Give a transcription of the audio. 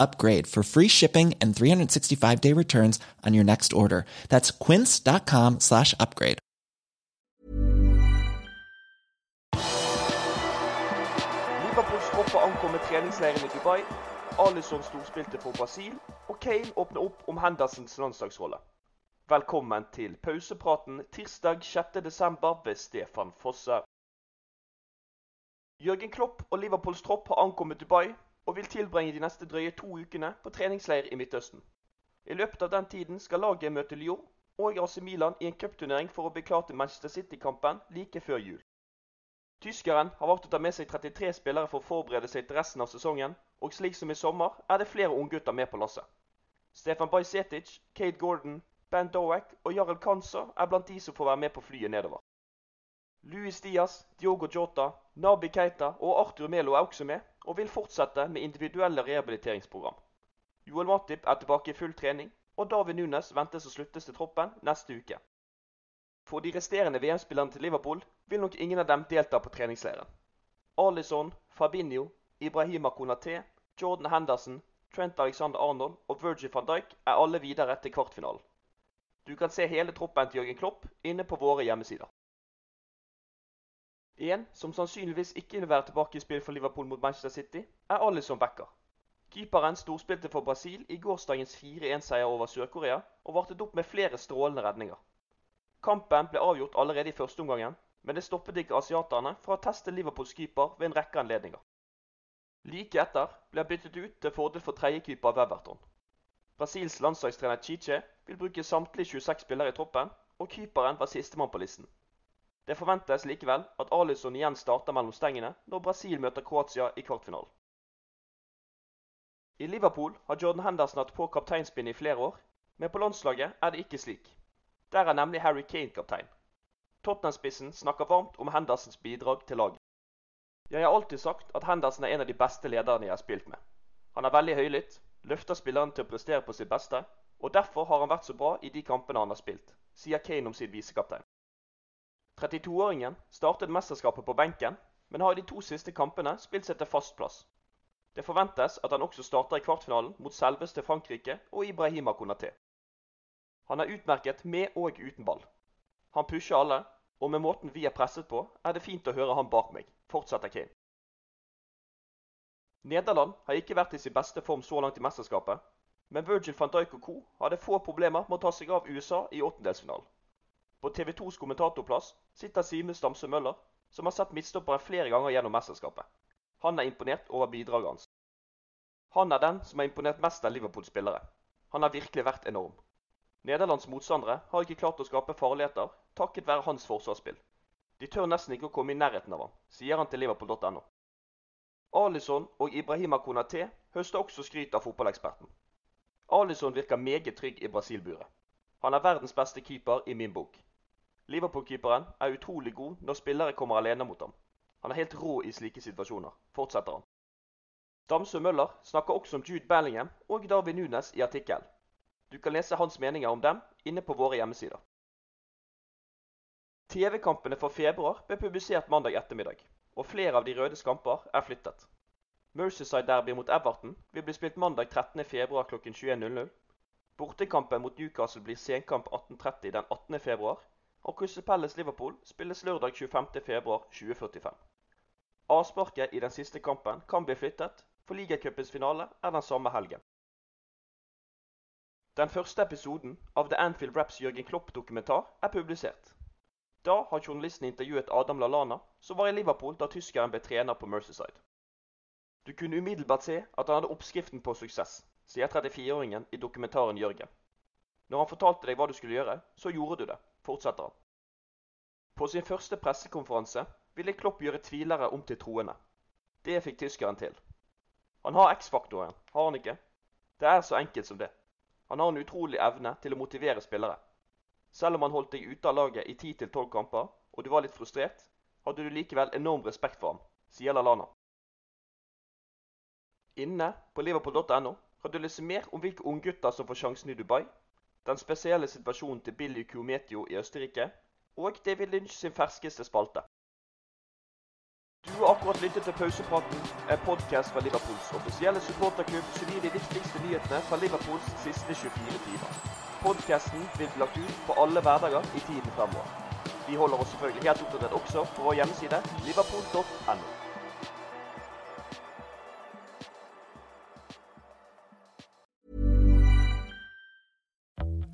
upgrade for free shipping and 365 day returns on your next order. That's quince.com slash upgrade. Liverpools tropper ankom med treningsleiren i Dubai. Alison storspilte for Brasil, og Kane åpner opp om Hendersens landslagsrolle. Velkommen til pausepraten tirsdag 6.12. ved Stefan Fosse. Jørgen Klopp og Liverpools tropp har ankommet Dubai og vil tilbringe de neste drøye to ukene på treningsleir i Midtøsten. I løpet av den tiden skal laget møte Lyon og AC Milan i en cupturnering for å bli klar til Manchester City-kampen like før jul. Tyskeren har valgt å ta med seg 33 spillere for å forberede seg til resten av sesongen, og slik som i sommer er det flere unggutter med på lasset. Stefan Bajsetic, Kate Gordon, Ben Dowek og Jarel Kanser er blant de som får være med på flyet nedover. Luis Diaz, Diogo Jota, Nabi Keita og Arthur Melo er også med, og vil fortsette med individuelle rehabiliteringsprogram. Joel Matip er tilbake i full trening, og David Nunes ventes å sluttes til troppen neste uke. For de resterende VM-spillerne til Liverpool vil nok ingen av dem delta på treningsleiren. Alison, Fabinho, Ibrahima Konaté, Jordan Henderson, Trent Alexander Arnold og Virgil van Dijk er alle videre til kvartfinalen. Du kan se hele troppen til Jørgen Klopp inne på våre hjemmesider. En som sannsynligvis ikke vil være tilbake i spill for Liverpool mot Manchester City, er Alison Becker. Keeperen storspilte for Brasil i gårsdagens 4-1-seier over Sør-Korea og vartet opp med flere strålende redninger. Kampen ble avgjort allerede i første omgangen, men det stoppet ikke asiaterne fra å teste Liverpools keeper ved en rekke anledninger. Like etter ble han byttet ut til fordel for tredjekeeper Weverton. Brasils landslagstrener Chiche vil bruke samtlige 26 spillere i troppen, og keeperen var sistemann på listen. Det forventes likevel at Alison igjen starter mellom stengene når Brasil møter Kroatia i kvartfinalen. I Liverpool har Jordan Henderson hatt på kapteinspinnet i flere år, men på landslaget er det ikke slik. Der er nemlig Harry Kane kaptein. Tottenham-spissen snakker varmt om Hendersons bidrag til laget. Jeg har alltid sagt at Henderson er en av de beste lederne jeg har spilt med. Han er veldig høylytt, løfter spillerne til å prestere på sitt beste, og derfor har han vært så bra i de kampene han har spilt, sier Kane om sin visekaptein. 32-åringen startet mesterskapet på benken, men har i de to siste kampene spilt seg til fast plass. Det forventes at han også starter i kvartfinalen mot selveste Frankrike og Ibrahima Konaté. Han er utmerket med og uten ball. Han pusher alle, og med måten vi er presset på, er det fint å høre han bak meg, fortsetter Kane. Nederland har ikke vært i sin beste form så langt i mesterskapet, men Virgil van Dijk og co. hadde få problemer med å ta seg av USA i åttendelsfinalen. På TV 2s kommentatorplass sitter Simen Stamsø Møller, som har sett midtstoppere flere ganger gjennom mesterskapet. Han er imponert over bidraget hans. Han er den som har imponert mest av Liverpool-spillere. Han har virkelig vært enorm. Nederlands motstandere har ikke klart å skape farligheter takket være hans forsvarsspill. De tør nesten ikke å komme i nærheten av ham, sier han til liverpool.no. Alison og Ibrahima Konaté høster også skryt av fotballeksperten. Alison virker meget trygg i Brasil-buret. Han er verdens beste keeper i min bok. Liverpool-keeperen er utrolig god når spillere kommer alene mot ham. Han er helt rå i slike situasjoner, fortsetter han. Damsø Møller snakker også om Jude Bellingham og David Nunes i artikkel. Du kan lese hans meninger om dem inne på våre hjemmesider. TV-kampene for februar ble publisert mandag ettermiddag, og flere av de røde kamper er flyttet. Mercyside-derby mot Everton vil bli spilt mandag 13.2 kl 21.00. Bortekampen mot Newcastle blir senkamp 18.30 den 18.2, og Crystal Palace Liverpool spilles lørdag 25.2.2045. Avsparket i den siste kampen kan bli flyttet, for ligacupens finale er den samme helgen. Den første episoden av The Anfield Raps Jørgen Klopp-dokumentar er publisert. Da har journalisten intervjuet Adam Lallana, som var i Liverpool da tyskeren ble trener på Mercyside. Du kunne umiddelbart se at han hadde oppskriften på suksess, sier 34-åringen i dokumentaren Jørgen. Når han fortalte deg hva du skulle gjøre, så gjorde du det, fortsetter han. På sin første pressekonferanse ville Klopp gjøre tvilere om til troende. Det fikk tyskeren til. Han har X-faktoren, har han ikke? Det er så enkelt som det. Han har en utrolig evne til å motivere spillere. Selv om han holdt deg ute av laget i 10-12 kamper, og du var litt frustrert, hadde du likevel enorm respekt for ham, sier Lalana. Inne på liverpool.no kan du lese mer om hvilke unggutter som får sjansen i Dubai, den spesielle situasjonen til Billy Kumetio i Østerrike og David Lynch sin ferskeste spalte. Du har akkurat lyttet til Pausepraten, en podkast fra Liverpools offisielle supporterklubb som gir de viktigste nyhetene fra Liverpools siste 24 timer. Podkasten vil bli lagt ut på alle hverdager i tiden fremover. Vi holder oss selvfølgelig helt oppdatert også på vår hjemmeside liverpool.no.